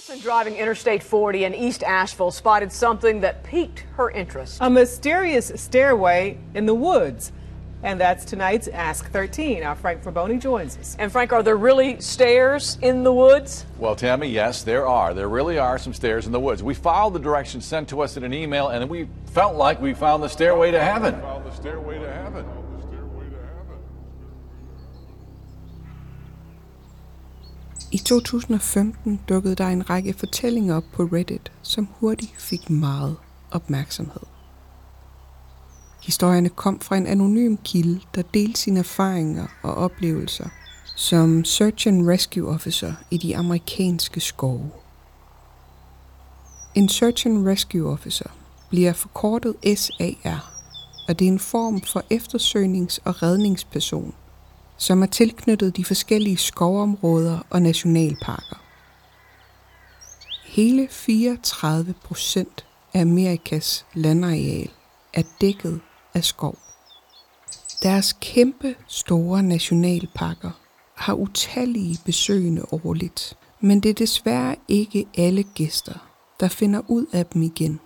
person driving Interstate 40 in East Asheville spotted something that piqued her interest. A mysterious stairway in the woods. And that's tonight's Ask 13. Our Frank Fraboni joins us. And Frank, are there really stairs in the woods? Well, Tammy, yes, there are. There really are some stairs in the woods. We followed the directions sent to us in an email, and we felt like we found the stairway to heaven. Found the stairway to heaven. I 2015 dukkede der en række fortællinger op på Reddit, som hurtigt fik meget opmærksomhed. Historierne kom fra en anonym kilde, der delte sine erfaringer og oplevelser som Search and Rescue Officer i de amerikanske skove. En Search and Rescue Officer bliver forkortet SAR, og det er en form for eftersøgnings- og redningsperson, som er tilknyttet de forskellige skovområder og nationalparker. Hele 34 procent af Amerikas landareal er dækket af skov. Deres kæmpe store nationalparker har utallige besøgende årligt, men det er desværre ikke alle gæster, der finder ud af dem igen.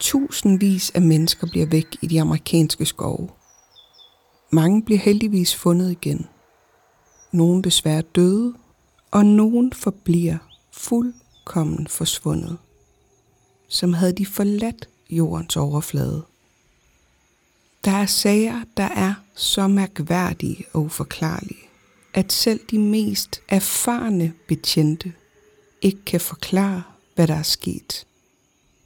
Tusindvis af mennesker bliver væk i de amerikanske skove. Mange blev heldigvis fundet igen. Nogle desværre døde, og nogen forbliver fuldkommen forsvundet. Som havde de forladt jordens overflade. Der er sager, der er så mærkværdige og uforklarlige, at selv de mest erfarne betjente ikke kan forklare, hvad der er sket.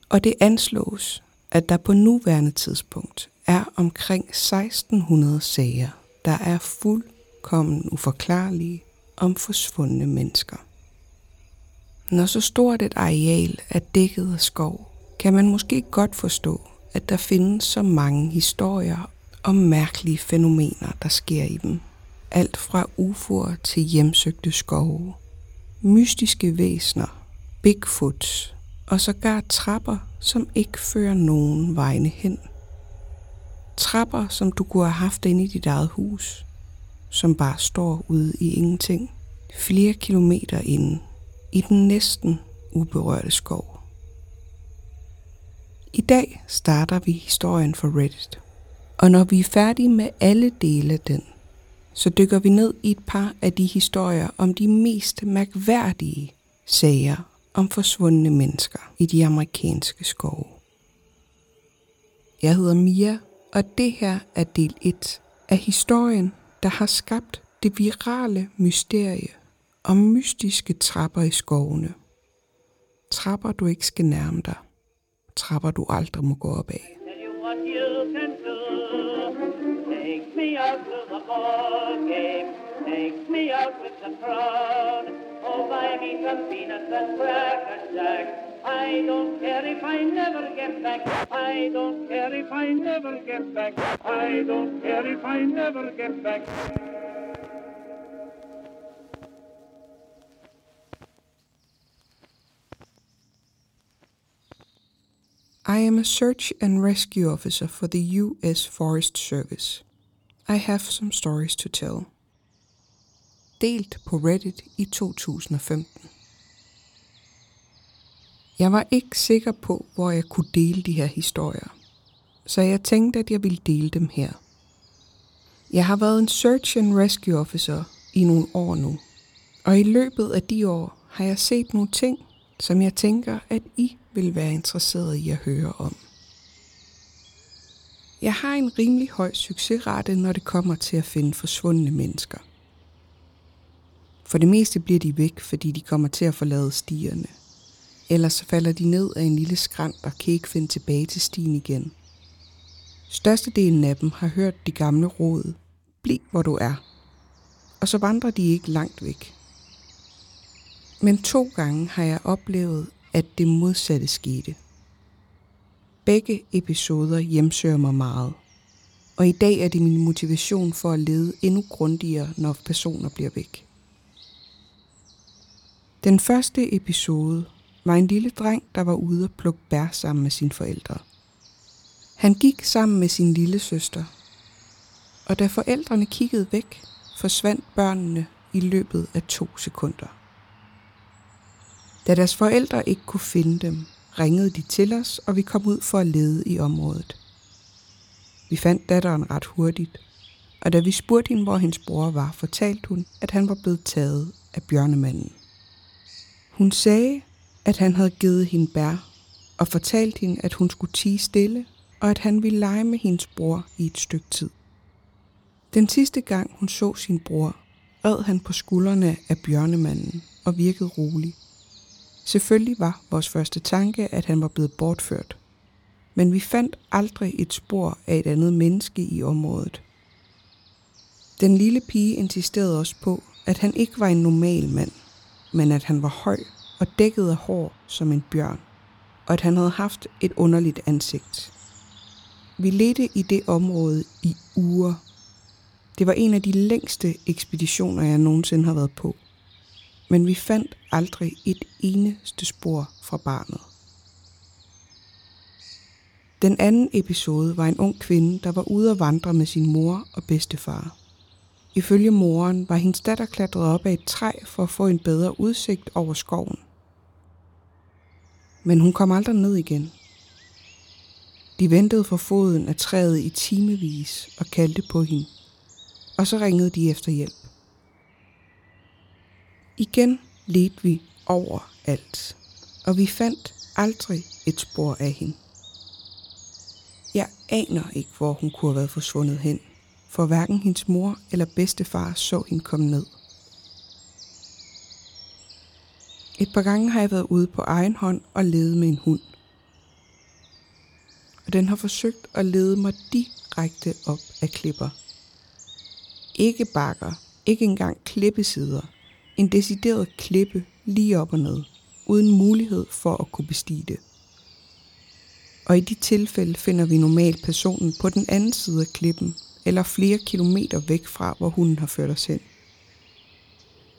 Og det anslås, at der på nuværende tidspunkt er omkring 1600 sager, der er fuldkommen uforklarlige om forsvundne mennesker. Når så stort et areal er dækket af skov, kan man måske godt forstå, at der findes så mange historier om mærkelige fænomener, der sker i dem. Alt fra UFO'er til hjemsøgte skove, mystiske væsner, Bigfoots og sågar trapper, som ikke fører nogen vegne hen. Trapper, som du kunne have haft inde i dit eget hus, som bare står ude i ingenting, flere kilometer inde i den næsten uberørte skov. I dag starter vi historien for Reddit. Og når vi er færdige med alle dele af den, så dykker vi ned i et par af de historier om de mest mærkværdige sager om forsvundne mennesker i de amerikanske skove. Jeg hedder Mia, og det her er del 1 af historien, der har skabt det virale mysterie om mystiske trapper i skovene. Trapper, du ikke skal nærme dig. Trapper, du aldrig må gå op af. Take me out the. Take me out with the crowd. Oh, buy me some peanuts and cracker jack. I don't care if I never get back. I don't care if I never get back. I don't care if I never get back. I am a search and rescue officer for the U.S. Forest Service. I have some stories to tell. Delt på Reddit i 2015. Jeg var ikke sikker på, hvor jeg kunne dele de her historier, så jeg tænkte, at jeg ville dele dem her. Jeg har været en search and rescue officer i nogle år nu, og i løbet af de år har jeg set nogle ting, som jeg tænker, at I vil være interesseret i at høre om. Jeg har en rimelig høj succesrate, når det kommer til at finde forsvundne mennesker. For det meste bliver de væk, fordi de kommer til at forlade stierne. Ellers så falder de ned af en lille skrant og kan ikke finde tilbage til stien igen. Størstedelen af dem har hørt de gamle råd. Bliv hvor du er. Og så vandrer de ikke langt væk. Men to gange har jeg oplevet, at det modsatte skete. Begge episoder hjemsøger mig meget. Og i dag er det min motivation for at lede endnu grundigere, når personer bliver væk. Den første episode var en lille dreng, der var ude at plukke bær sammen med sine forældre. Han gik sammen med sin lille søster, og da forældrene kiggede væk, forsvandt børnene i løbet af to sekunder. Da deres forældre ikke kunne finde dem, ringede de til os, og vi kom ud for at lede i området. Vi fandt datteren ret hurtigt, og da vi spurgte hende, hvor hendes bror var, fortalte hun, at han var blevet taget af bjørnemanden. Hun sagde, at han havde givet hende bær, og fortalt hende, at hun skulle tige stille, og at han ville lege med hendes bror i et stykke tid. Den sidste gang hun så sin bror, red han på skuldrene af bjørnemanden og virkede rolig. Selvfølgelig var vores første tanke, at han var blevet bortført. Men vi fandt aldrig et spor af et andet menneske i området. Den lille pige insisterede også på, at han ikke var en normal mand, men at han var høj og dækket af hår som en bjørn, og at han havde haft et underligt ansigt. Vi ledte i det område i uger. Det var en af de længste ekspeditioner, jeg nogensinde har været på. Men vi fandt aldrig et eneste spor fra barnet. Den anden episode var en ung kvinde, der var ude at vandre med sin mor og bedstefar. Ifølge moren var hendes datter klatret op af et træ for at få en bedre udsigt over skoven. Men hun kom aldrig ned igen. De ventede for foden af træet i timevis og kaldte på hende. Og så ringede de efter hjælp. Igen ledte vi over alt, og vi fandt aldrig et spor af hende. Jeg aner ikke, hvor hun kunne have været forsvundet hen, for hverken hendes mor eller bedstefar så hende komme ned. Et par gange har jeg været ude på egen hånd og ledet med en hund. Og den har forsøgt at lede mig direkte op af klipper. Ikke bakker, ikke engang klippesider. En decideret klippe lige op og ned, uden mulighed for at kunne bestige det. Og i de tilfælde finder vi normalt personen på den anden side af klippen, eller flere kilometer væk fra, hvor hunden har ført os hen.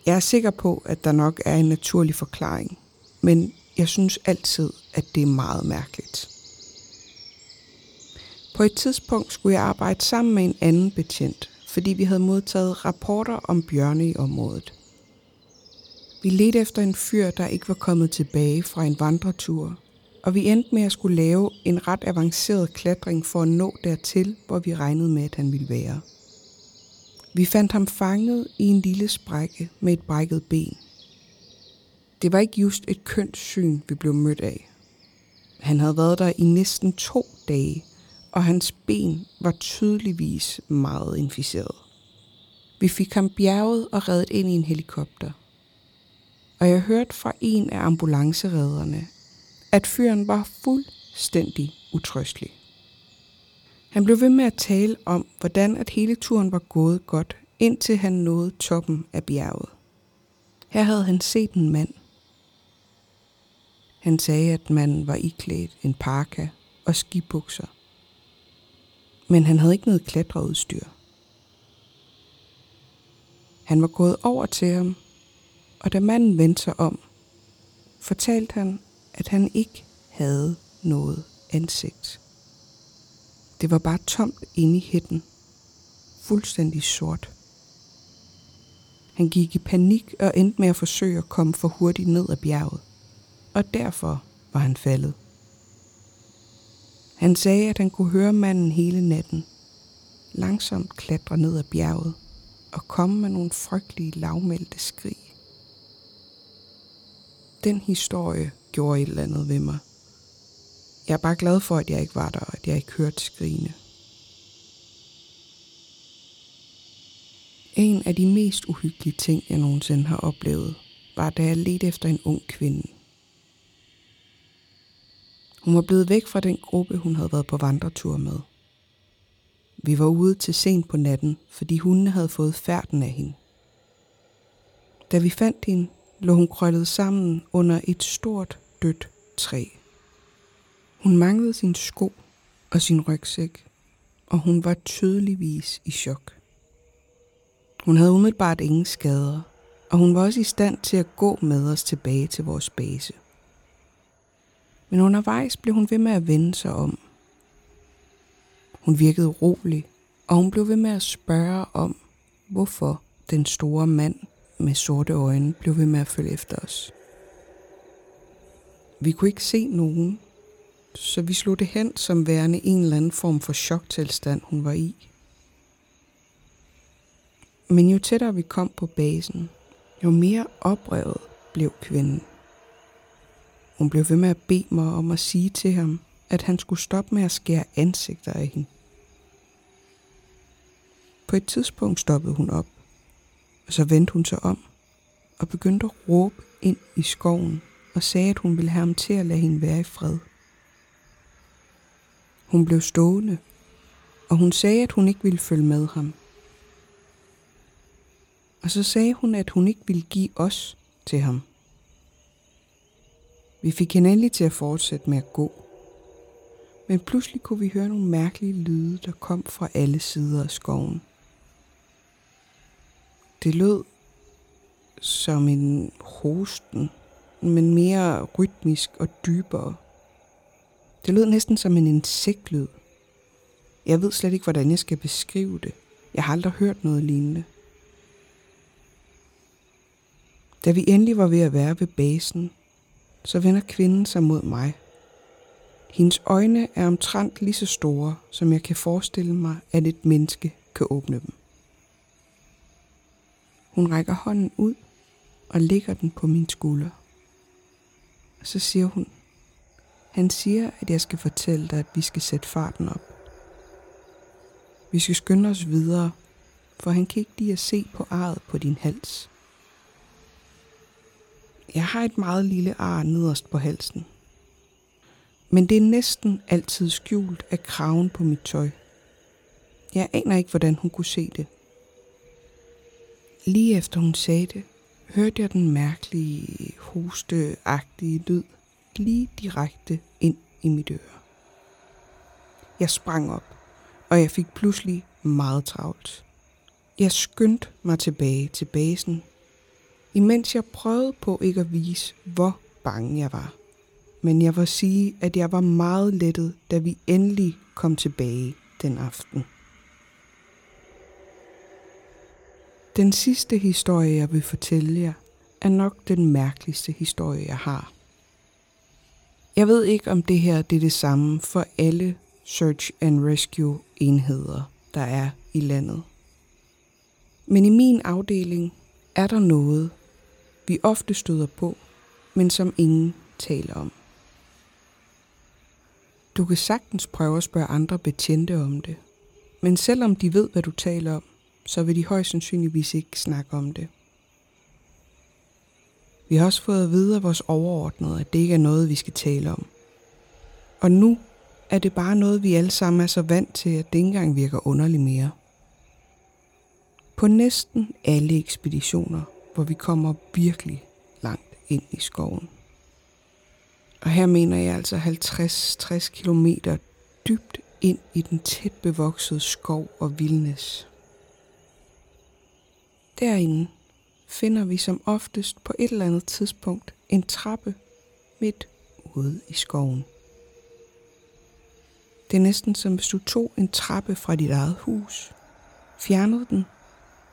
Jeg er sikker på, at der nok er en naturlig forklaring, men jeg synes altid, at det er meget mærkeligt. På et tidspunkt skulle jeg arbejde sammen med en anden betjent, fordi vi havde modtaget rapporter om bjørne i området. Vi ledte efter en fyr, der ikke var kommet tilbage fra en vandretur, og vi endte med at skulle lave en ret avanceret klatring for at nå dertil, hvor vi regnede med, at han ville være. Vi fandt ham fanget i en lille sprække med et brækket ben. Det var ikke just et kønt syn, vi blev mødt af. Han havde været der i næsten to dage, og hans ben var tydeligvis meget inficeret. Vi fik ham bjerget og reddet ind i en helikopter. Og jeg hørte fra en af ambulanceredderne, at fyren var fuldstændig utrøstelig. Han blev ved med at tale om, hvordan at hele turen var gået godt, indtil han nåede toppen af bjerget. Her havde han set en mand. Han sagde, at manden var iklædt en parka og skibukser. Men han havde ikke noget klatreudstyr. Han var gået over til ham, og da manden vendte sig om, fortalte han, at han ikke havde noget ansigt. Det var bare tomt inde i hætten. Fuldstændig sort. Han gik i panik og endte med at forsøge at komme for hurtigt ned ad bjerget. Og derfor var han faldet. Han sagde, at han kunne høre manden hele natten. Langsomt klatre ned ad bjerget og komme med nogle frygtelige lavmældte skrig. Den historie gjorde et eller andet ved mig. Jeg er bare glad for, at jeg ikke var der, og at jeg ikke hørte skrigene. En af de mest uhyggelige ting, jeg nogensinde har oplevet, var da jeg ledte efter en ung kvinde. Hun var blevet væk fra den gruppe, hun havde været på vandretur med. Vi var ude til sent på natten, fordi hundene havde fået færden af hende. Da vi fandt hende, lå hun krøllet sammen under et stort, dødt træ. Hun manglede sin sko og sin rygsæk, og hun var tydeligvis i chok. Hun havde umiddelbart ingen skader, og hun var også i stand til at gå med os tilbage til vores base. Men undervejs blev hun ved med at vende sig om. Hun virkede rolig, og hun blev ved med at spørge om, hvorfor den store mand med sorte øjne blev ved med at følge efter os. Vi kunne ikke se nogen, så vi slog det hen som værende en eller anden form for choktilstand, hun var i. Men jo tættere vi kom på basen, jo mere oprevet blev kvinden. Hun blev ved med at bede mig om at sige til ham, at han skulle stoppe med at skære ansigter af hende. På et tidspunkt stoppede hun op, og så vendte hun sig om og begyndte at råbe ind i skoven og sagde, at hun ville have ham til at lade hende være i fred. Hun blev stående, og hun sagde, at hun ikke ville følge med ham. Og så sagde hun, at hun ikke ville give os til ham. Vi fik hende endelig til at fortsætte med at gå. Men pludselig kunne vi høre nogle mærkelige lyde, der kom fra alle sider af skoven. Det lød som en hosten, men mere rytmisk og dybere. Det lød næsten som en insektlyd. Jeg ved slet ikke, hvordan jeg skal beskrive det. Jeg har aldrig hørt noget lignende. Da vi endelig var ved at være ved basen, så vender kvinden sig mod mig. Hendes øjne er omtrent lige så store, som jeg kan forestille mig, at et menneske kan åbne dem. Hun rækker hånden ud og lægger den på min skulder. Og så siger hun, han siger, at jeg skal fortælle dig, at vi skal sætte farten op. Vi skal skynde os videre, for han kan ikke lide at se på arret på din hals. Jeg har et meget lille ar nederst på halsen. Men det er næsten altid skjult af kraven på mit tøj. Jeg aner ikke, hvordan hun kunne se det. Lige efter hun sagde det, hørte jeg den mærkelige, hosteagtige lyd lige direkte ind i mit øre. Jeg sprang op, og jeg fik pludselig meget travlt. Jeg skyndte mig tilbage til basen, imens jeg prøvede på ikke at vise, hvor bange jeg var. Men jeg vil sige, at jeg var meget lettet, da vi endelig kom tilbage den aften. Den sidste historie, jeg vil fortælle jer, er nok den mærkeligste historie, jeg har. Jeg ved ikke, om det her det er det samme for alle search and rescue enheder, der er i landet. Men i min afdeling er der noget, vi ofte støder på, men som ingen taler om. Du kan sagtens prøve at spørge andre betjente om det, men selvom de ved, hvad du taler om, så vil de højst sandsynligvis ikke snakke om det. Vi har også fået at vide af vores overordnede, at det ikke er noget, vi skal tale om. Og nu er det bare noget, vi alle sammen er så vant til, at det ikke engang virker underligt mere. På næsten alle ekspeditioner, hvor vi kommer virkelig langt ind i skoven. Og her mener jeg altså 50-60 km dybt ind i den tæt bevoksede skov og vildnes. Derinde finder vi som oftest på et eller andet tidspunkt en trappe midt ude i skoven. Det er næsten som hvis du tog en trappe fra dit eget hus, fjernede den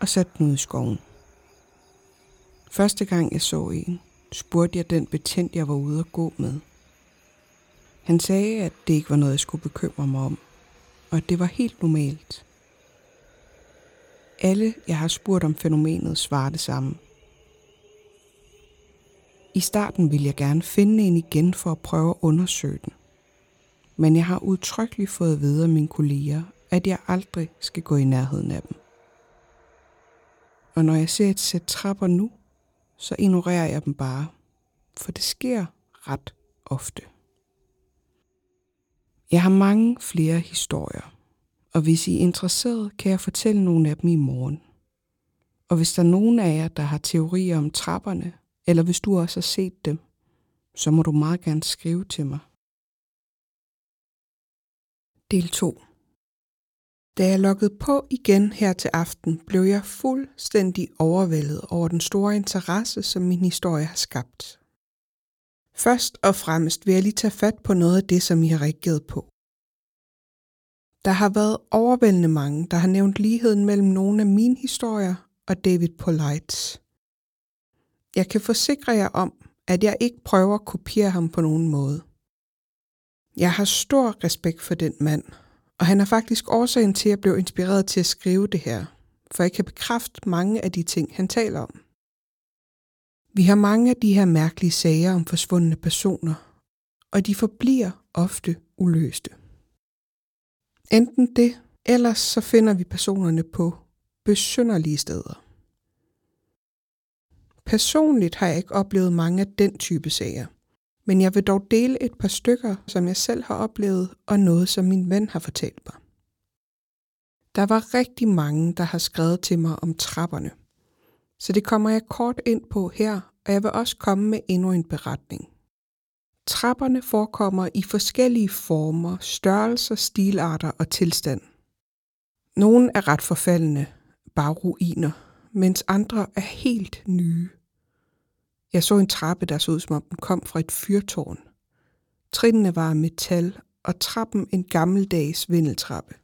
og satte den ud i skoven. Første gang jeg så en, spurgte jeg den betjent, jeg var ude at gå med. Han sagde, at det ikke var noget, jeg skulle bekymre mig om, og at det var helt normalt. Alle, jeg har spurgt om fænomenet, svarer det samme. I starten ville jeg gerne finde en igen for at prøve at undersøge den. Men jeg har udtrykkeligt fået at vide af mine kolleger, at jeg aldrig skal gå i nærheden af dem. Og når jeg ser et sæt trapper nu, så ignorerer jeg dem bare, for det sker ret ofte. Jeg har mange flere historier, og hvis I er interesseret, kan jeg fortælle nogle af dem i morgen. Og hvis der er nogen af jer, der har teorier om trapperne, eller hvis du også har set dem, så må du meget gerne skrive til mig. Del 2 Da jeg loggede på igen her til aften, blev jeg fuldstændig overvældet over den store interesse, som min historie har skabt. Først og fremmest vil jeg lige tage fat på noget af det, som I har reageret på. Der har været overvældende mange, der har nævnt ligheden mellem nogle af mine historier og David Polites. Jeg kan forsikre jer om, at jeg ikke prøver at kopiere ham på nogen måde. Jeg har stor respekt for den mand, og han er faktisk årsagen til, at jeg blev inspireret til at skrive det her, for jeg kan bekræfte mange af de ting, han taler om. Vi har mange af de her mærkelige sager om forsvundne personer, og de forbliver ofte uløste. Enten det, ellers så finder vi personerne på besynderlige steder. Personligt har jeg ikke oplevet mange af den type sager, men jeg vil dog dele et par stykker, som jeg selv har oplevet, og noget, som min ven har fortalt mig. Der var rigtig mange, der har skrevet til mig om trapperne, så det kommer jeg kort ind på her, og jeg vil også komme med endnu en beretning. Trapperne forekommer i forskellige former, størrelser, stilarter og tilstand. Nogle er ret forfaldende, bare ruiner, mens andre er helt nye. Jeg så en trappe, der så ud som om den kom fra et fyrtårn. Trinene var af metal, og trappen en gammeldags vindeltrappe.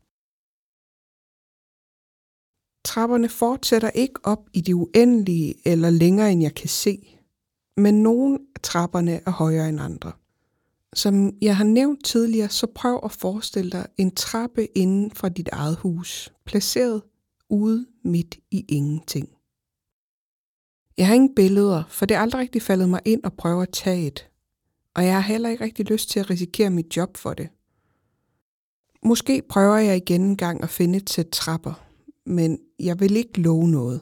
Trapperne fortsætter ikke op i det uendelige eller længere end jeg kan se, men nogle af trapperne er højere end andre. Som jeg har nævnt tidligere, så prøv at forestille dig en trappe inden for dit eget hus, placeret ude midt i ingenting. Jeg har ingen billeder, for det er aldrig rigtig faldet mig ind at prøve at tage et. Og jeg har heller ikke rigtig lyst til at risikere mit job for det. Måske prøver jeg igen en gang at finde et sæt trapper, men jeg vil ikke love noget.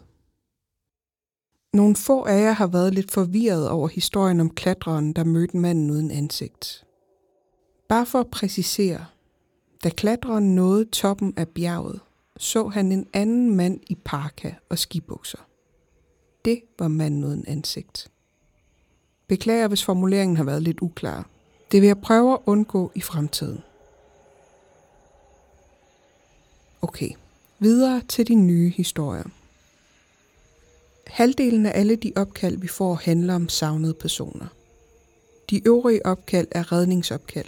Nogle få af jer har været lidt forvirret over historien om klatreren, der mødte manden uden ansigt. Bare for at præcisere, da klatreren nåede toppen af bjerget, så han en anden mand i parka og skibukser. Det var manden uden ansigt. Beklager, hvis formuleringen har været lidt uklar. Det vil jeg prøve at undgå i fremtiden. Okay, videre til de nye historier. Halvdelen af alle de opkald, vi får, handler om savnede personer. De øvrige opkald er redningsopkald.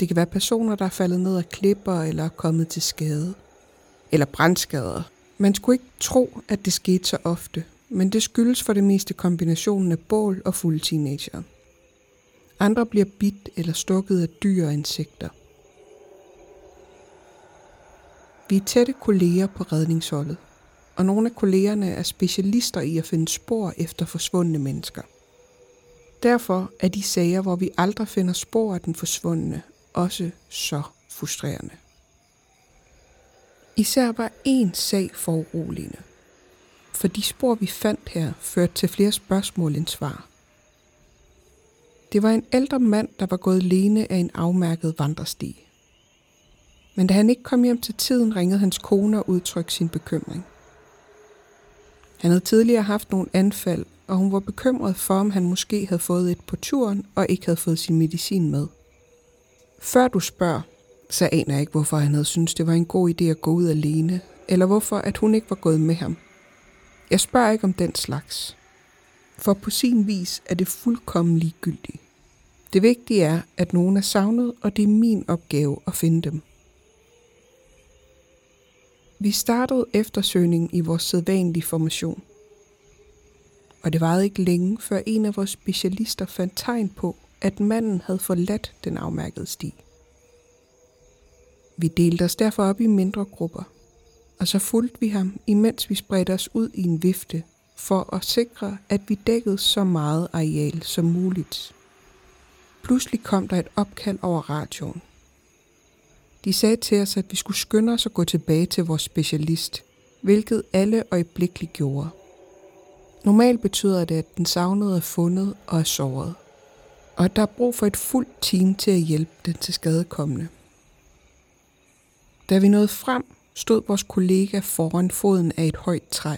Det kan være personer, der er faldet ned af klipper eller er kommet til skade. Eller brandskader. Man skulle ikke tro, at det skete så ofte, men det skyldes for det meste kombinationen af bål og fulde teenager. Andre bliver bidt eller stukket af dyr og insekter. Vi er tætte kolleger på redningsholdet, og nogle af kollegerne er specialister i at finde spor efter forsvundne mennesker. Derfor er de sager, hvor vi aldrig finder spor af den forsvundne, også så frustrerende. Især var én sag foruroligende for de spor, vi fandt her, førte til flere spørgsmål end svar. Det var en ældre mand, der var gået alene af en afmærket vandresti. Men da han ikke kom hjem til tiden, ringede hans kone og udtrykte sin bekymring. Han havde tidligere haft nogle anfald, og hun var bekymret for, om han måske havde fået et på turen og ikke havde fået sin medicin med. Før du spørger, så aner jeg ikke, hvorfor han havde syntes, det var en god idé at gå ud alene, eller hvorfor at hun ikke var gået med ham. Jeg spørger ikke om den slags. For på sin vis er det fuldkommen ligegyldigt. Det vigtige er, at nogen er savnet, og det er min opgave at finde dem. Vi startede eftersøgningen i vores sædvanlige formation. Og det varede ikke længe, før en af vores specialister fandt tegn på, at manden havde forladt den afmærkede sti. Vi delte os derfor op i mindre grupper – og så fulgte vi ham, imens vi spredte os ud i en vifte, for at sikre, at vi dækkede så meget areal som muligt. Pludselig kom der et opkald over radioen. De sagde til os, at vi skulle skynde os at gå tilbage til vores specialist, hvilket alle øjeblikkeligt gjorde. Normalt betyder det, at den savnede er fundet og er såret, og at der er brug for et fuldt team til at hjælpe den til skadekommende. Da vi nåede frem, stod vores kollega foran foden af et højt træ.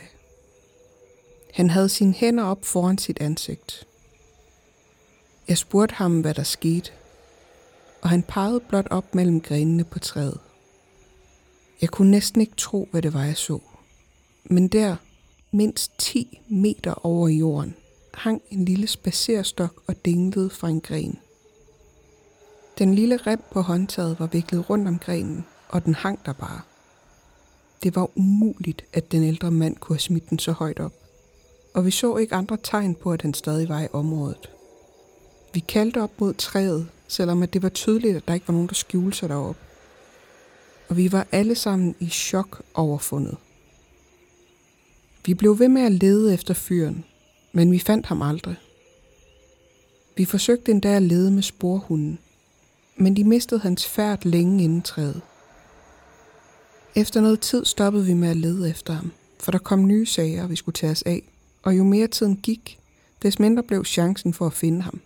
Han havde sine hænder op foran sit ansigt. Jeg spurgte ham, hvad der skete, og han pegede blot op mellem grenene på træet. Jeg kunne næsten ikke tro, hvad det var, jeg så. Men der, mindst 10 meter over jorden, hang en lille spacerstok og dinglede fra en gren. Den lille rem på håndtaget var viklet rundt om grenen, og den hang der bare. Det var umuligt, at den ældre mand kunne have smidt den så højt op. og vi så ikke andre tegn på, at han stadig var i området. Vi kaldte op mod træet, selvom at det var tydeligt, at der ikke var nogen, der skjulte sig derop. Og vi var alle sammen i chok over fundet. Vi blev ved med at lede efter fyren, men vi fandt ham aldrig. Vi forsøgte endda at lede med sporhunden, men de mistede hans færd længe inden træet. Efter noget tid stoppede vi med at lede efter ham, for der kom nye sager, vi skulle tage os af, og jo mere tiden gik, des mindre blev chancen for at finde ham.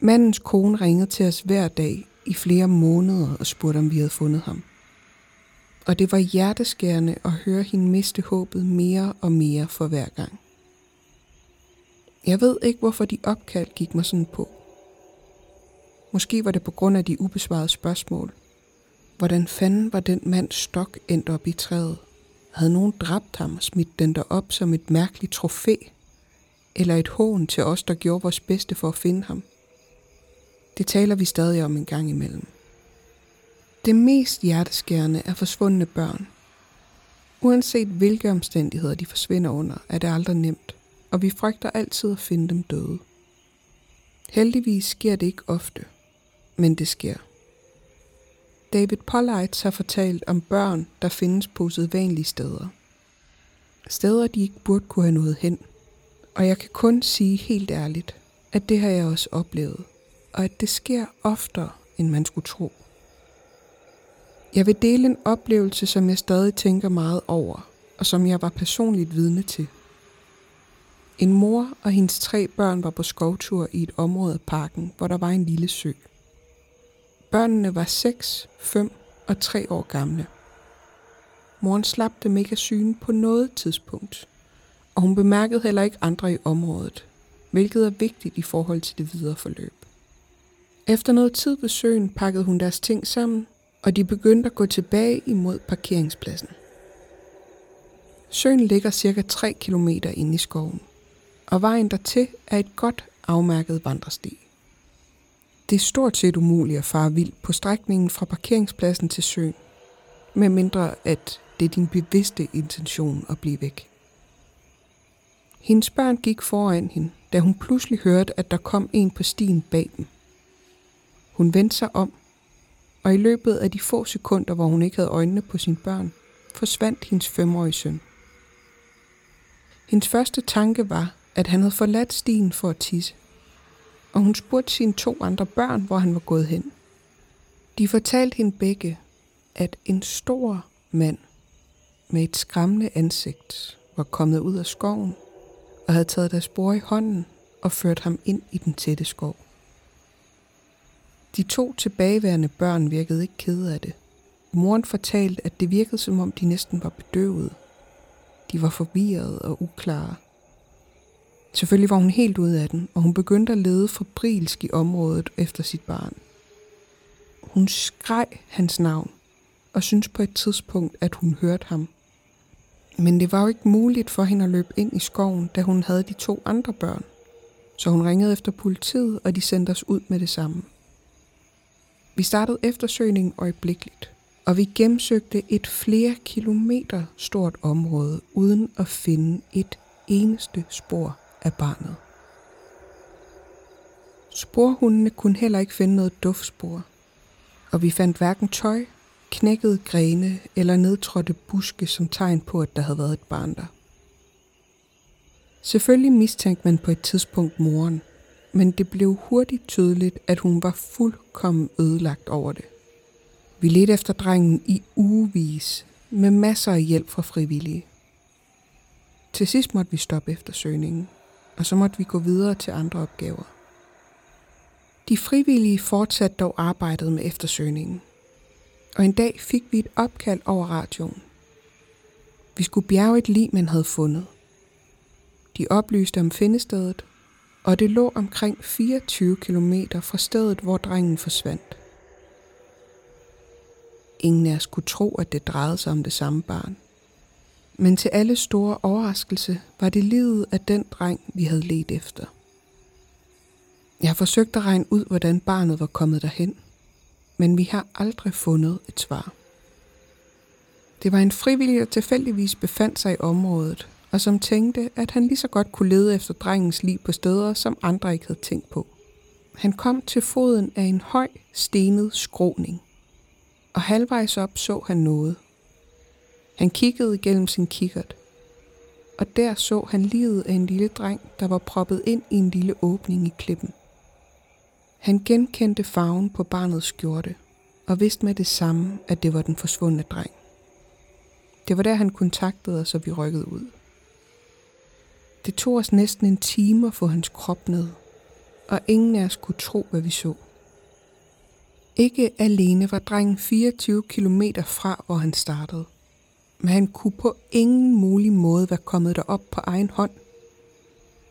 Mandens kone ringede til os hver dag i flere måneder og spurgte, om vi havde fundet ham. Og det var hjerteskærende at høre hende miste håbet mere og mere for hver gang. Jeg ved ikke, hvorfor de opkald gik mig sådan på. Måske var det på grund af de ubesvarede spørgsmål. Hvordan fanden var den mands stok endt op i træet? Havde nogen dræbt ham og smidt den der op som et mærkeligt trofæ? Eller et hån til os, der gjorde vores bedste for at finde ham? Det taler vi stadig om en gang imellem. Det mest hjerteskærende er forsvundne børn. Uanset hvilke omstændigheder de forsvinder under, er det aldrig nemt, og vi frygter altid at finde dem døde. Heldigvis sker det ikke ofte, men det sker. David Pollites har fortalt om børn, der findes på usædvanlige steder. Steder, de ikke burde kunne have nået hen. Og jeg kan kun sige helt ærligt, at det har jeg også oplevet, og at det sker oftere, end man skulle tro. Jeg vil dele en oplevelse, som jeg stadig tænker meget over, og som jeg var personligt vidne til. En mor og hendes tre børn var på skovtur i et område af parken, hvor der var en lille sø. Børnene var 6, 5 og 3 år gamle. Moren slap dem ikke af syne på noget tidspunkt, og hun bemærkede heller ikke andre i området, hvilket er vigtigt i forhold til det videre forløb. Efter noget tid ved søen pakkede hun deres ting sammen, og de begyndte at gå tilbage imod parkeringspladsen. Søen ligger cirka 3 km inde i skoven, og vejen dertil er et godt afmærket vandresti. Det er stort set umuligt at fare vild på strækningen fra parkeringspladsen til søen, medmindre at det er din bevidste intention at blive væk. Hendes børn gik foran hende, da hun pludselig hørte, at der kom en på stien bag dem. Hun vendte sig om, og i løbet af de få sekunder, hvor hun ikke havde øjnene på sine børn, forsvandt hendes femårige søn. Hendes første tanke var, at han havde forladt stien for at tisse – og hun spurgte sine to andre børn, hvor han var gået hen. De fortalte hende begge, at en stor mand med et skræmmende ansigt var kommet ud af skoven og havde taget deres bror i hånden og ført ham ind i den tætte skov. De to tilbageværende børn virkede ikke kede af det. Moren fortalte, at det virkede som om de næsten var bedøvet. De var forvirrede og uklare. Selvfølgelig var hun helt ude af den, og hun begyndte at lede fabrilsk i området efter sit barn. Hun skreg hans navn, og syntes på et tidspunkt, at hun hørte ham. Men det var jo ikke muligt for hende at løbe ind i skoven, da hun havde de to andre børn. Så hun ringede efter politiet, og de sendte os ud med det samme. Vi startede eftersøgningen øjeblikkeligt, og vi gennemsøgte et flere kilometer stort område, uden at finde et eneste spor af barnet. Sporhundene kunne heller ikke finde noget duftspor, og vi fandt hverken tøj, knækkede grene eller nedtrådte buske som tegn på, at der havde været et barn der. Selvfølgelig mistænkte man på et tidspunkt moren, men det blev hurtigt tydeligt, at hun var fuldkommen ødelagt over det. Vi ledte efter drengen i ugevis, med masser af hjælp fra frivillige. Til sidst måtte vi stoppe eftersøgningen og så måtte vi gå videre til andre opgaver. De frivillige fortsatte dog arbejdet med eftersøgningen, og en dag fik vi et opkald over radioen. Vi skulle bjerge et lig, man havde fundet. De oplyste om findestedet, og det lå omkring 24 km fra stedet, hvor drengen forsvandt. Ingen af os kunne tro, at det drejede sig om det samme barn – men til alle store overraskelse var det livet af den dreng, vi havde let efter. Jeg har forsøgt at regne ud, hvordan barnet var kommet derhen, men vi har aldrig fundet et svar. Det var en frivillig, der tilfældigvis befandt sig i området, og som tænkte, at han lige så godt kunne lede efter drengens liv på steder, som andre ikke havde tænkt på. Han kom til foden af en høj, stenet skråning, og halvvejs op så han noget. Han kiggede igennem sin kikkert, og der så han livet af en lille dreng, der var proppet ind i en lille åbning i klippen. Han genkendte farven på barnets skjorte, og vidste med det samme, at det var den forsvundne dreng. Det var der, han kontaktede os, og vi rykkede ud. Det tog os næsten en time at få hans krop ned, og ingen af os kunne tro, hvad vi så. Ikke alene var drengen 24 km fra, hvor han startede, men han kunne på ingen mulig måde være kommet derop på egen hånd.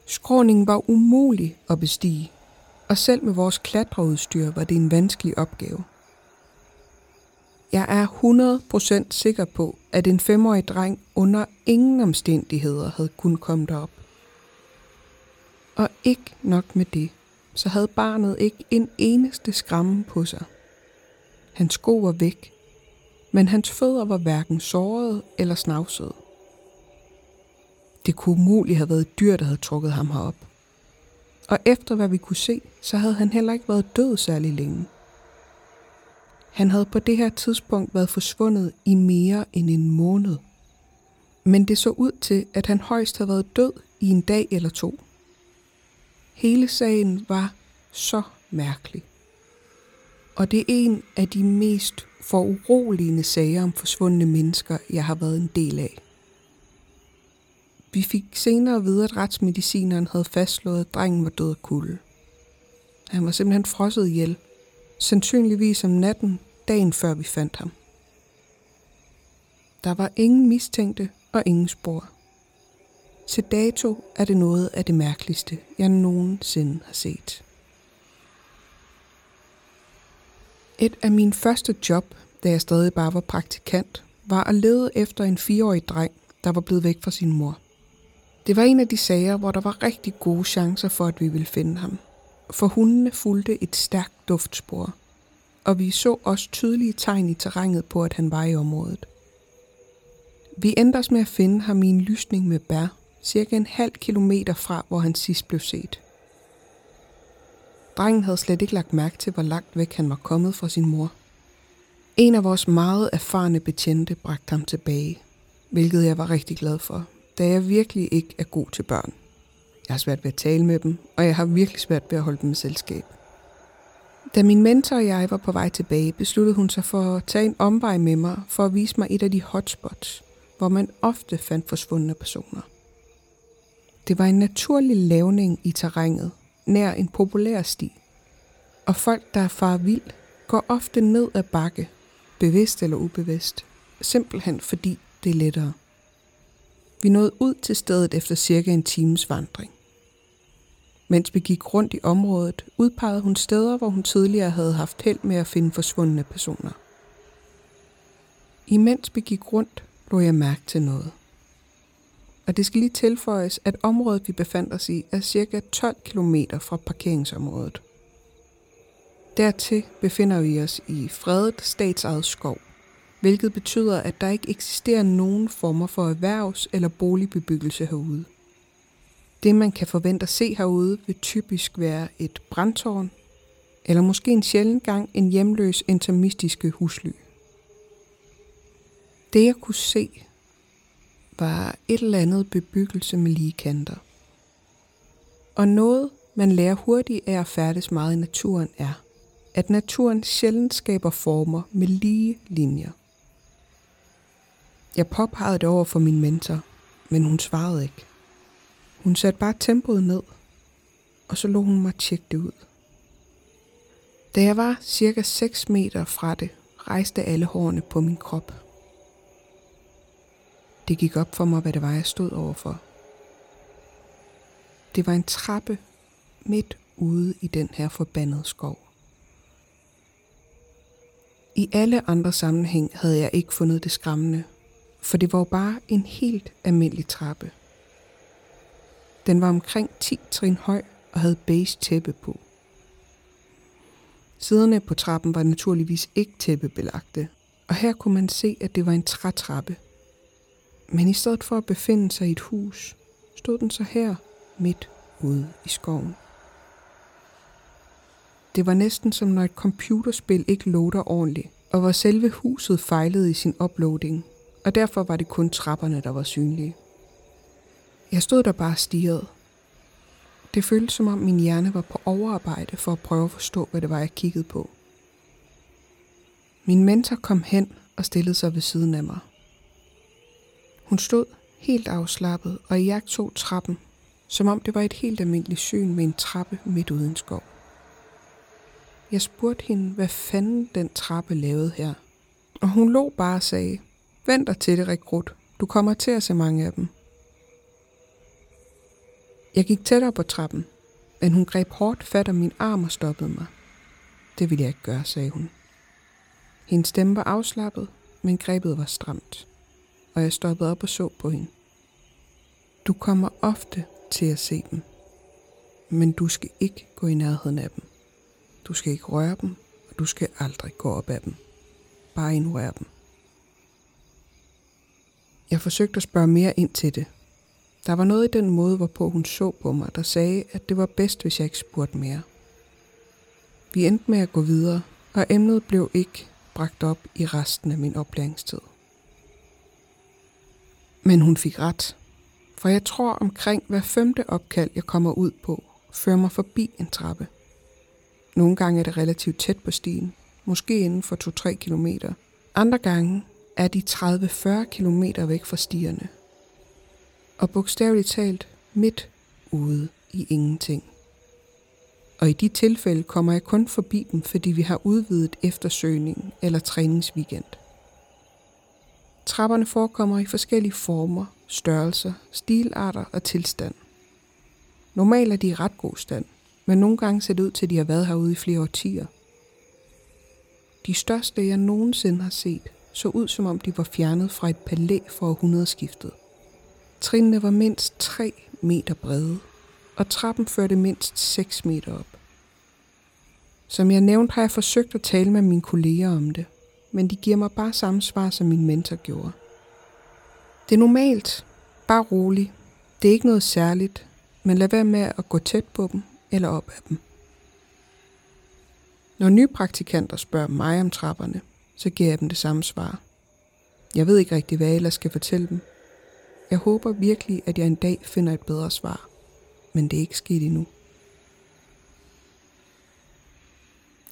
Skråningen var umulig at bestige, og selv med vores klatreudstyr var det en vanskelig opgave. Jeg er 100% sikker på, at en femårig dreng under ingen omstændigheder havde kun komme derop. Og ikke nok med det, så havde barnet ikke en eneste skramme på sig. Hans sko var væk, men hans fødder var hverken sårede eller snavsede. Det kunne umuligt have været et dyr, der havde trukket ham herop. Og efter hvad vi kunne se, så havde han heller ikke været død særlig længe. Han havde på det her tidspunkt været forsvundet i mere end en måned. Men det så ud til, at han højst havde været død i en dag eller to. Hele sagen var så mærkelig. Og det er en af de mest foruroligende sager om forsvundne mennesker, jeg har været en del af. Vi fik senere at vide, at retsmedicineren havde fastslået, at drengen var død af kulde. Han var simpelthen frosset ihjel, sandsynligvis om natten, dagen før vi fandt ham. Der var ingen mistænkte og ingen spor. Til dato er det noget af det mærkeligste, jeg nogensinde har set. Et af mine første job, da jeg stadig bare var praktikant, var at lede efter en fireårig dreng, der var blevet væk fra sin mor. Det var en af de sager, hvor der var rigtig gode chancer for, at vi ville finde ham. For hundene fulgte et stærkt duftspor, og vi så også tydelige tegn i terrænet på, at han var i området. Vi endte os med at finde ham i en lysning med bær, cirka en halv kilometer fra, hvor han sidst blev set. Drengen havde slet ikke lagt mærke til, hvor langt væk han var kommet fra sin mor. En af vores meget erfarne betjente bragte ham tilbage, hvilket jeg var rigtig glad for, da jeg virkelig ikke er god til børn. Jeg har svært ved at tale med dem, og jeg har virkelig svært ved at holde dem i selskab. Da min mentor og jeg var på vej tilbage, besluttede hun sig for at tage en omvej med mig for at vise mig et af de hotspots, hvor man ofte fandt forsvundne personer. Det var en naturlig lavning i terrænet, nær en populær sti. Og folk, der er far vild, går ofte ned ad bakke, bevidst eller ubevidst, simpelthen fordi det er lettere. Vi nåede ud til stedet efter cirka en times vandring. Mens vi gik rundt i området, udpegede hun steder, hvor hun tidligere havde haft held med at finde forsvundne personer. Imens vi gik rundt, lå jeg mærke til noget. Og det skal lige tilføjes, at området, vi befandt os i, er cirka 12 km fra parkeringsområdet. Dertil befinder vi os i fredet statsejet skov, hvilket betyder, at der ikke eksisterer nogen former for erhvervs- eller boligbebyggelse herude. Det, man kan forvente at se herude, vil typisk være et brandtårn, eller måske en sjælden gang en hjemløs intermistiske husly. Det, jeg kunne se, var et eller andet bebyggelse med lige kanter. Og noget, man lærer hurtigt af at færdes meget i naturen, er, at naturen sjældent skaber former med lige linjer. Jeg påpegede det over for min mentor, men hun svarede ikke. Hun satte bare tempoet ned, og så lå hun mig tjekke det ud. Da jeg var cirka 6 meter fra det, rejste alle hårene på min krop. Det gik op for mig, hvad det var, jeg stod overfor. Det var en trappe midt ude i den her forbandede skov. I alle andre sammenhæng havde jeg ikke fundet det skræmmende, for det var jo bare en helt almindelig trappe. Den var omkring 10 trin høj og havde beige tæppe på. Siderne på trappen var naturligvis ikke tæppebelagte, Og her kunne man se, at det var en trætrappe. Men i stedet for at befinde sig i et hus, stod den så her midt ude i skoven. Det var næsten som når et computerspil ikke loader ordentligt, og hvor selve huset fejlede i sin uploading, og derfor var det kun trapperne, der var synlige. Jeg stod der bare stirret. Det føltes som om min hjerne var på overarbejde for at prøve at forstå, hvad det var, jeg kiggede på. Min mentor kom hen og stillede sig ved siden af mig. Hun stod helt afslappet og jeg tog trappen, som om det var et helt almindeligt syn med en trappe midt uden skov. Jeg spurgte hende, hvad fanden den trappe lavede her. Og hun lå bare og sagde, vent dig til det, rekrut. Du kommer til at se mange af dem. Jeg gik tættere på trappen, men hun greb hårdt fat om min arm og stoppede mig. Det ville jeg ikke gøre, sagde hun. Hendes stemme var afslappet, men grebet var stramt, og jeg stoppede op og så på hende. Du kommer ofte til at se dem, men du skal ikke gå i nærheden af dem. Du skal ikke røre dem, og du skal aldrig gå op ad dem. Bare ignorere dem. Jeg forsøgte at spørge mere ind til det. Der var noget i den måde, hvorpå hun så på mig, der sagde, at det var bedst, hvis jeg ikke spurgte mere. Vi endte med at gå videre, og emnet blev ikke bragt op i resten af min oplæringstid. Men hun fik ret, for jeg tror omkring hver femte opkald, jeg kommer ud på, fører mig forbi en trappe. Nogle gange er det relativt tæt på stien, måske inden for 2-3 km. Andre gange er de 30-40 km væk fra stierne. Og bogstaveligt talt midt ude i ingenting. Og i de tilfælde kommer jeg kun forbi dem, fordi vi har udvidet eftersøgning eller træningsweekend. Trapperne forekommer i forskellige former, størrelser, stilarter og tilstand. Normalt er de i ret god stand, men nogle gange ser det ud til, at de har været herude i flere årtier. De største, jeg nogensinde har set, så ud som om de var fjernet fra et palæ for århundredeskiftet. Trinene var mindst 3 meter brede, og trappen førte mindst 6 meter op. Som jeg nævnte, har jeg forsøgt at tale med mine kolleger om det, men de giver mig bare samme svar, som min mentor gjorde. Det er normalt. Bare rolig. Det er ikke noget særligt, men lad være med at gå tæt på dem eller op ad dem. Når nye praktikanter spørger mig om trapperne, så giver jeg dem det samme svar. Jeg ved ikke rigtig, hvad jeg ellers skal fortælle dem. Jeg håber virkelig, at jeg en dag finder et bedre svar, men det er ikke sket endnu.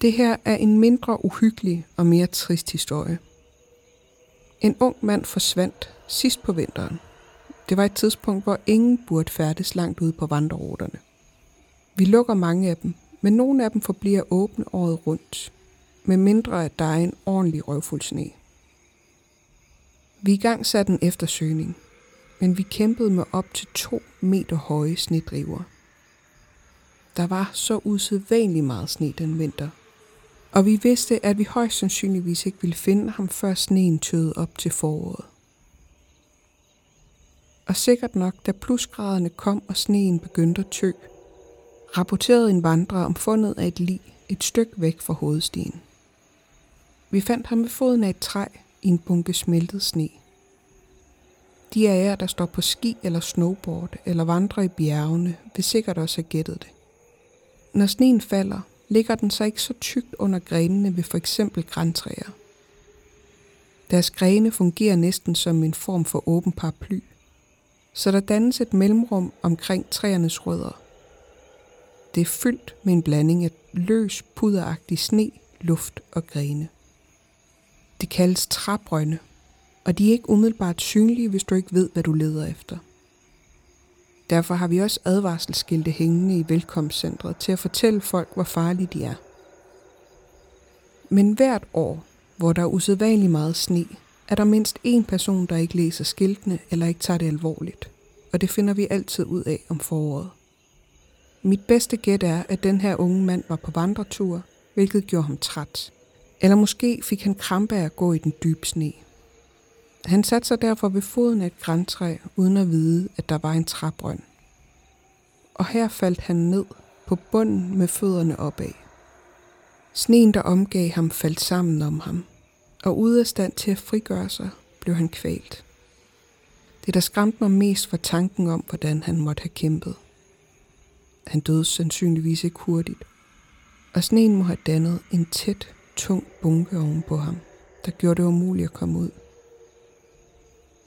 Det her er en mindre uhyggelig og mere trist historie. En ung mand forsvandt sidst på vinteren. Det var et tidspunkt, hvor ingen burde færdes langt ude på vandreruterne. Vi lukker mange af dem, men nogle af dem forbliver åbne året rundt, med mindre at der er en ordentlig røvfuld sne. Vi i gang satte en eftersøgning, men vi kæmpede med op til to meter høje snedriver. Der var så usædvanligt meget sne den vinter, og vi vidste, at vi højst sandsynligvis ikke ville finde ham, før sneen tøede op til foråret. Og sikkert nok, da plusgraderne kom og sneen begyndte at tø, rapporterede en vandrer om fundet af et lig et stykke væk fra hovedstien. Vi fandt ham ved foden af et træ i en bunke smeltet sne. De af jer, der står på ski eller snowboard eller vandrer i bjergene, vil sikkert også have gættet det. Når sneen falder, ligger den så ikke så tykt under grenene ved for eksempel græntræer. Deres grene fungerer næsten som en form for åben paraply, så der dannes et mellemrum omkring træernes rødder. Det er fyldt med en blanding af løs, puderagtig sne, luft og grene. Det kaldes træbrønde, og de er ikke umiddelbart synlige, hvis du ikke ved, hvad du leder efter. Derfor har vi også advarselsskilte hængende i velkomstcentret til at fortælle folk, hvor farlige de er. Men hvert år, hvor der er usædvanligt meget sne, er der mindst én person, der ikke læser skiltene eller ikke tager det alvorligt. Og det finder vi altid ud af om foråret. Mit bedste gæt er, at den her unge mand var på vandretur, hvilket gjorde ham træt. Eller måske fik han krampe af at gå i den dybe sne. Han satte sig derfor ved foden af et græntræ, uden at vide, at der var en træbrønd. Og her faldt han ned på bunden med fødderne opad. Sneen, der omgav ham, faldt sammen om ham. og ude af stand til at frigøre sig, blev han kvalt. Det, der skræmte mig mest, var tanken om, hvordan han måtte have kæmpet. Han døde sandsynligvis ikke hurtigt, og sneen må have dannet en tæt, tung bunke oven på ham, der gjorde det umuligt at komme ud.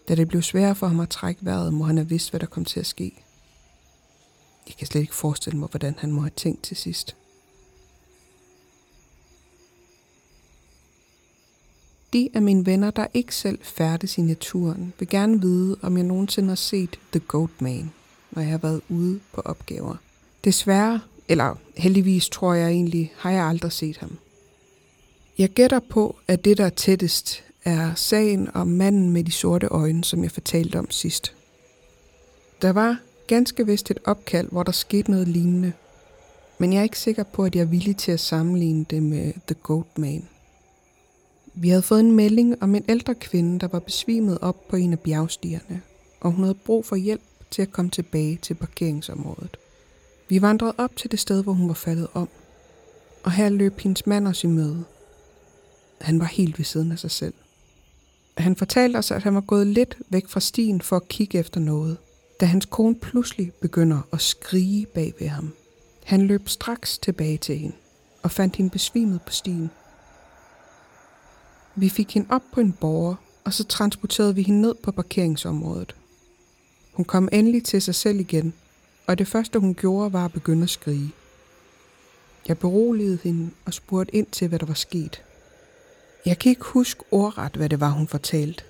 Da det blev sværere for ham at trække vejret, må han have vidst, hvad der kom til at ske. Jeg kan slet ikke forestille mig, hvordan han må have tænkt til sidst. De af mine venner, der ikke selv færdes i naturen, vil gerne vide, om jeg nogensinde har set The Goat Man, når jeg har været ude på opgaver. Desværre, eller heldigvis tror jeg egentlig, har jeg aldrig set ham. Jeg gætter på, at det, der er tættest, er sagen om manden med de sorte øjne, som jeg fortalte om sidst. Der var ganske vist et opkald, hvor der skete noget lignende, men jeg er ikke sikker på, at jeg er villig til at sammenligne det med The Goat Man. Vi havde fået en melding om en ældre kvinde, der var besvimet op på en af bjergstierne, og hun havde brug for hjælp til at komme tilbage til parkeringsområdet. Vi vandrede op til det sted, hvor hun var faldet om, og her løb hendes mand os i møde. Han var helt ved siden af sig selv. Han fortalte os, at han var gået lidt væk fra stien for at kigge efter noget, da hans kone pludselig begynder at skrige bag ved ham. Han løb straks tilbage til hende og fandt hende besvimet på stien. Vi fik hende op på en borger, og så transporterede vi hende ned på parkeringsområdet. Hun kom endelig til sig selv igen, og det første hun gjorde var at begynde at skrige. Jeg beroligede hende og spurgte ind til, hvad der var sket. Jeg kan ikke huske ordret, hvad det var, hun fortalte,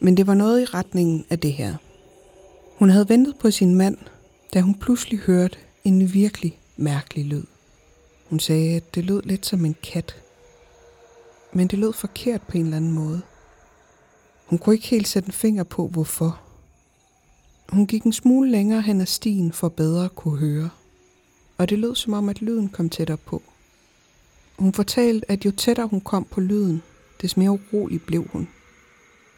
men det var noget i retningen af det her. Hun havde ventet på sin mand, da hun pludselig hørte en virkelig mærkelig lyd. Hun sagde, at det lød lidt som en kat, men det lød forkert på en eller anden måde. Hun kunne ikke helt sætte en finger på, hvorfor. Hun gik en smule længere hen ad stien for bedre at kunne høre, og det lød som om, at lyden kom tættere på. Hun fortalte, at jo tættere hun kom på lyden, des mere urolig blev hun.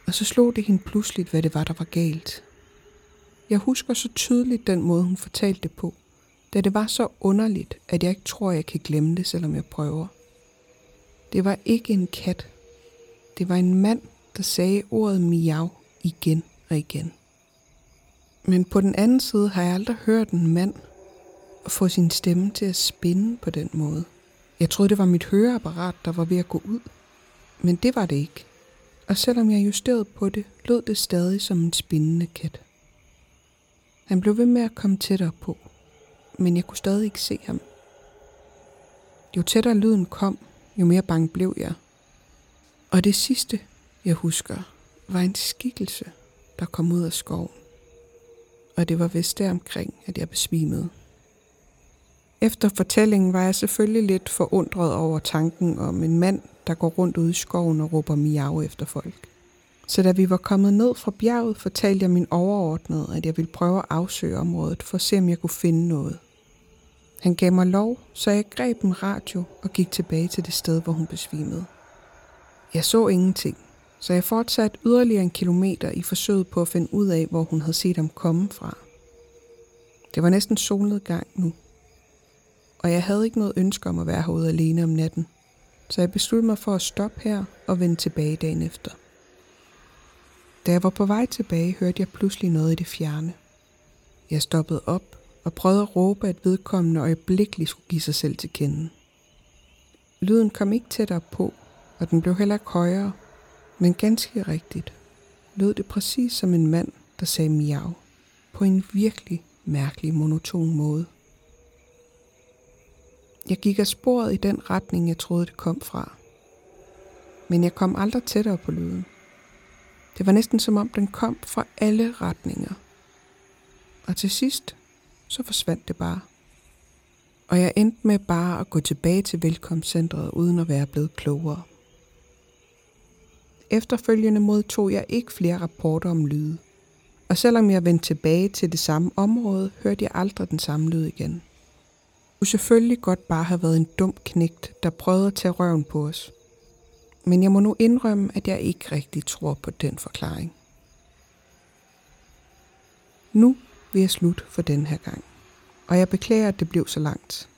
Og så slog det hende pludseligt, hvad det var, der var galt. Jeg husker så tydeligt den måde, hun fortalte det på, da det var så underligt, at jeg ikke tror, jeg kan glemme det, selvom jeg prøver. Det var ikke en kat. Det var en mand, der sagde ordet miau igen og igen. Men på den anden side har jeg aldrig hørt en mand få sin stemme til at spinde på den måde. Jeg troede, det var mit høreapparat, der var ved at gå ud. Men det var det ikke. Og selvom jeg justerede på det, lød det stadig som en spindende kat. Han blev ved med at komme tættere på, men jeg kunne stadig ikke se ham. Jo tættere lyden kom, jo mere bange blev jeg. Og det sidste, jeg husker, var en skikkelse, der kom ud af skoven. Og det var vist deromkring, at jeg besvimede. Efter fortællingen var jeg selvfølgelig lidt forundret over tanken om en mand, der går rundt ude i skoven og råber miau efter folk. Så da vi var kommet ned fra bjerget, fortalte jeg min overordnede, at jeg ville prøve at afsøge området for at se, om jeg kunne finde noget. Han gav mig lov, så jeg greb en radio og gik tilbage til det sted, hvor hun besvimede. Jeg så ingenting, så jeg fortsatte yderligere en kilometer i forsøget på at finde ud af, hvor hun havde set ham komme fra. Det var næsten solnedgang nu, og jeg havde ikke noget ønske om at være herude alene om natten, så jeg besluttede mig for at stoppe her og vende tilbage dagen efter. Da jeg var på vej tilbage, hørte jeg pludselig noget i det fjerne. Jeg stoppede op og prøvede at råbe, at vedkommende øjeblikkeligt skulle give sig selv til kende. Lyden kom ikke tættere på, og den blev heller ikke højere, men ganske rigtigt lød det præcis som en mand, der sagde miau, på en virkelig mærkelig monoton måde. Jeg gik af sporet i den retning, jeg troede, det kom fra. Men jeg kom aldrig tættere på lyden. Det var næsten som om, den kom fra alle retninger. Og til sidst så forsvandt det bare. Og jeg endte med bare at gå tilbage til velkomstcentret uden at være blevet klogere. Efterfølgende modtog jeg ikke flere rapporter om lyde. Og selvom jeg vendte tilbage til det samme område, hørte jeg aldrig den samme lyd igen. Kunne selvfølgelig godt bare have været en dum knægt, der prøvede at tage røven på os. Men jeg må nu indrømme, at jeg ikke rigtig tror på den forklaring. Nu vil jeg slutte for den her gang. Og jeg beklager, at det blev så langt.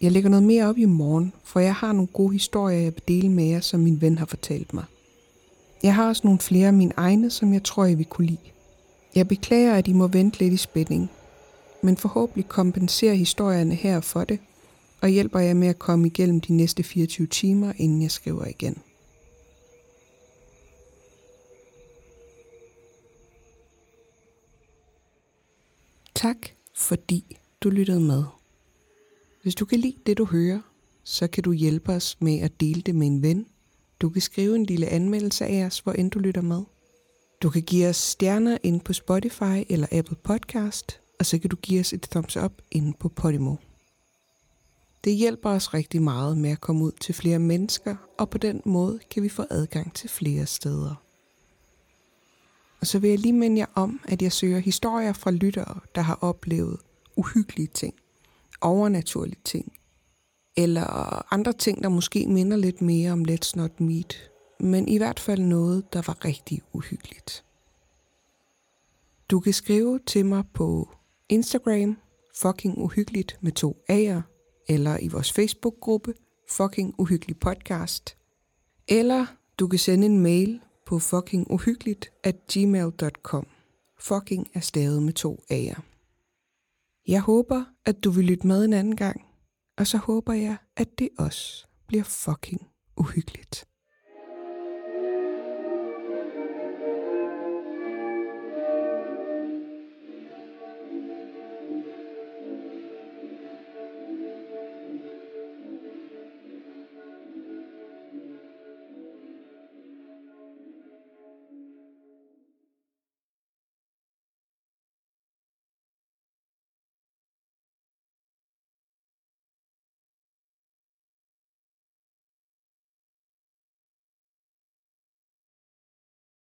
Jeg lægger noget mere op i morgen, for jeg har nogle gode historier, jeg vil dele med jer, som min ven har fortalt mig. Jeg har også nogle flere af mine egne, som jeg tror, I vil kunne lide. Jeg beklager, at I må vente lidt i spænding, men forhåbentlig kompenserer historierne her for det, og hjælper jer med at komme igennem de næste 24 timer, inden jeg skriver igen. Tak, fordi du lyttede med. Hvis du kan lide det, du hører, så kan du hjælpe os med at dele det med en ven. Du kan skrive en lille anmeldelse af os, hvor end du lytter med. Du kan give os stjerner ind på Spotify eller Apple Podcast, og så kan du give os et thumbs up inde på Podimo. Det hjælper os rigtig meget med at komme ud til flere mennesker, og på den måde kan vi få adgang til flere steder. Og så vil jeg lige minde jer om, at jeg søger historier fra lyttere, der har oplevet uhyggelige ting, overnaturlige ting, eller andre ting, der måske minder lidt mere om Let's Not Meet, men i hvert fald noget, der var rigtig uhyggeligt. Du kan skrive til mig på Instagram, fucking uhyggeligt med to A'er, eller i vores Facebook-gruppe, fucking uhyggelig podcast, eller du kan sende en mail på fuckinguhyggeligt at gmail.com. Fucking er stavet med to A'er. Jeg håber, at du vil lytte med en anden gang, og så håber jeg, at det også bliver fucking uhyggeligt.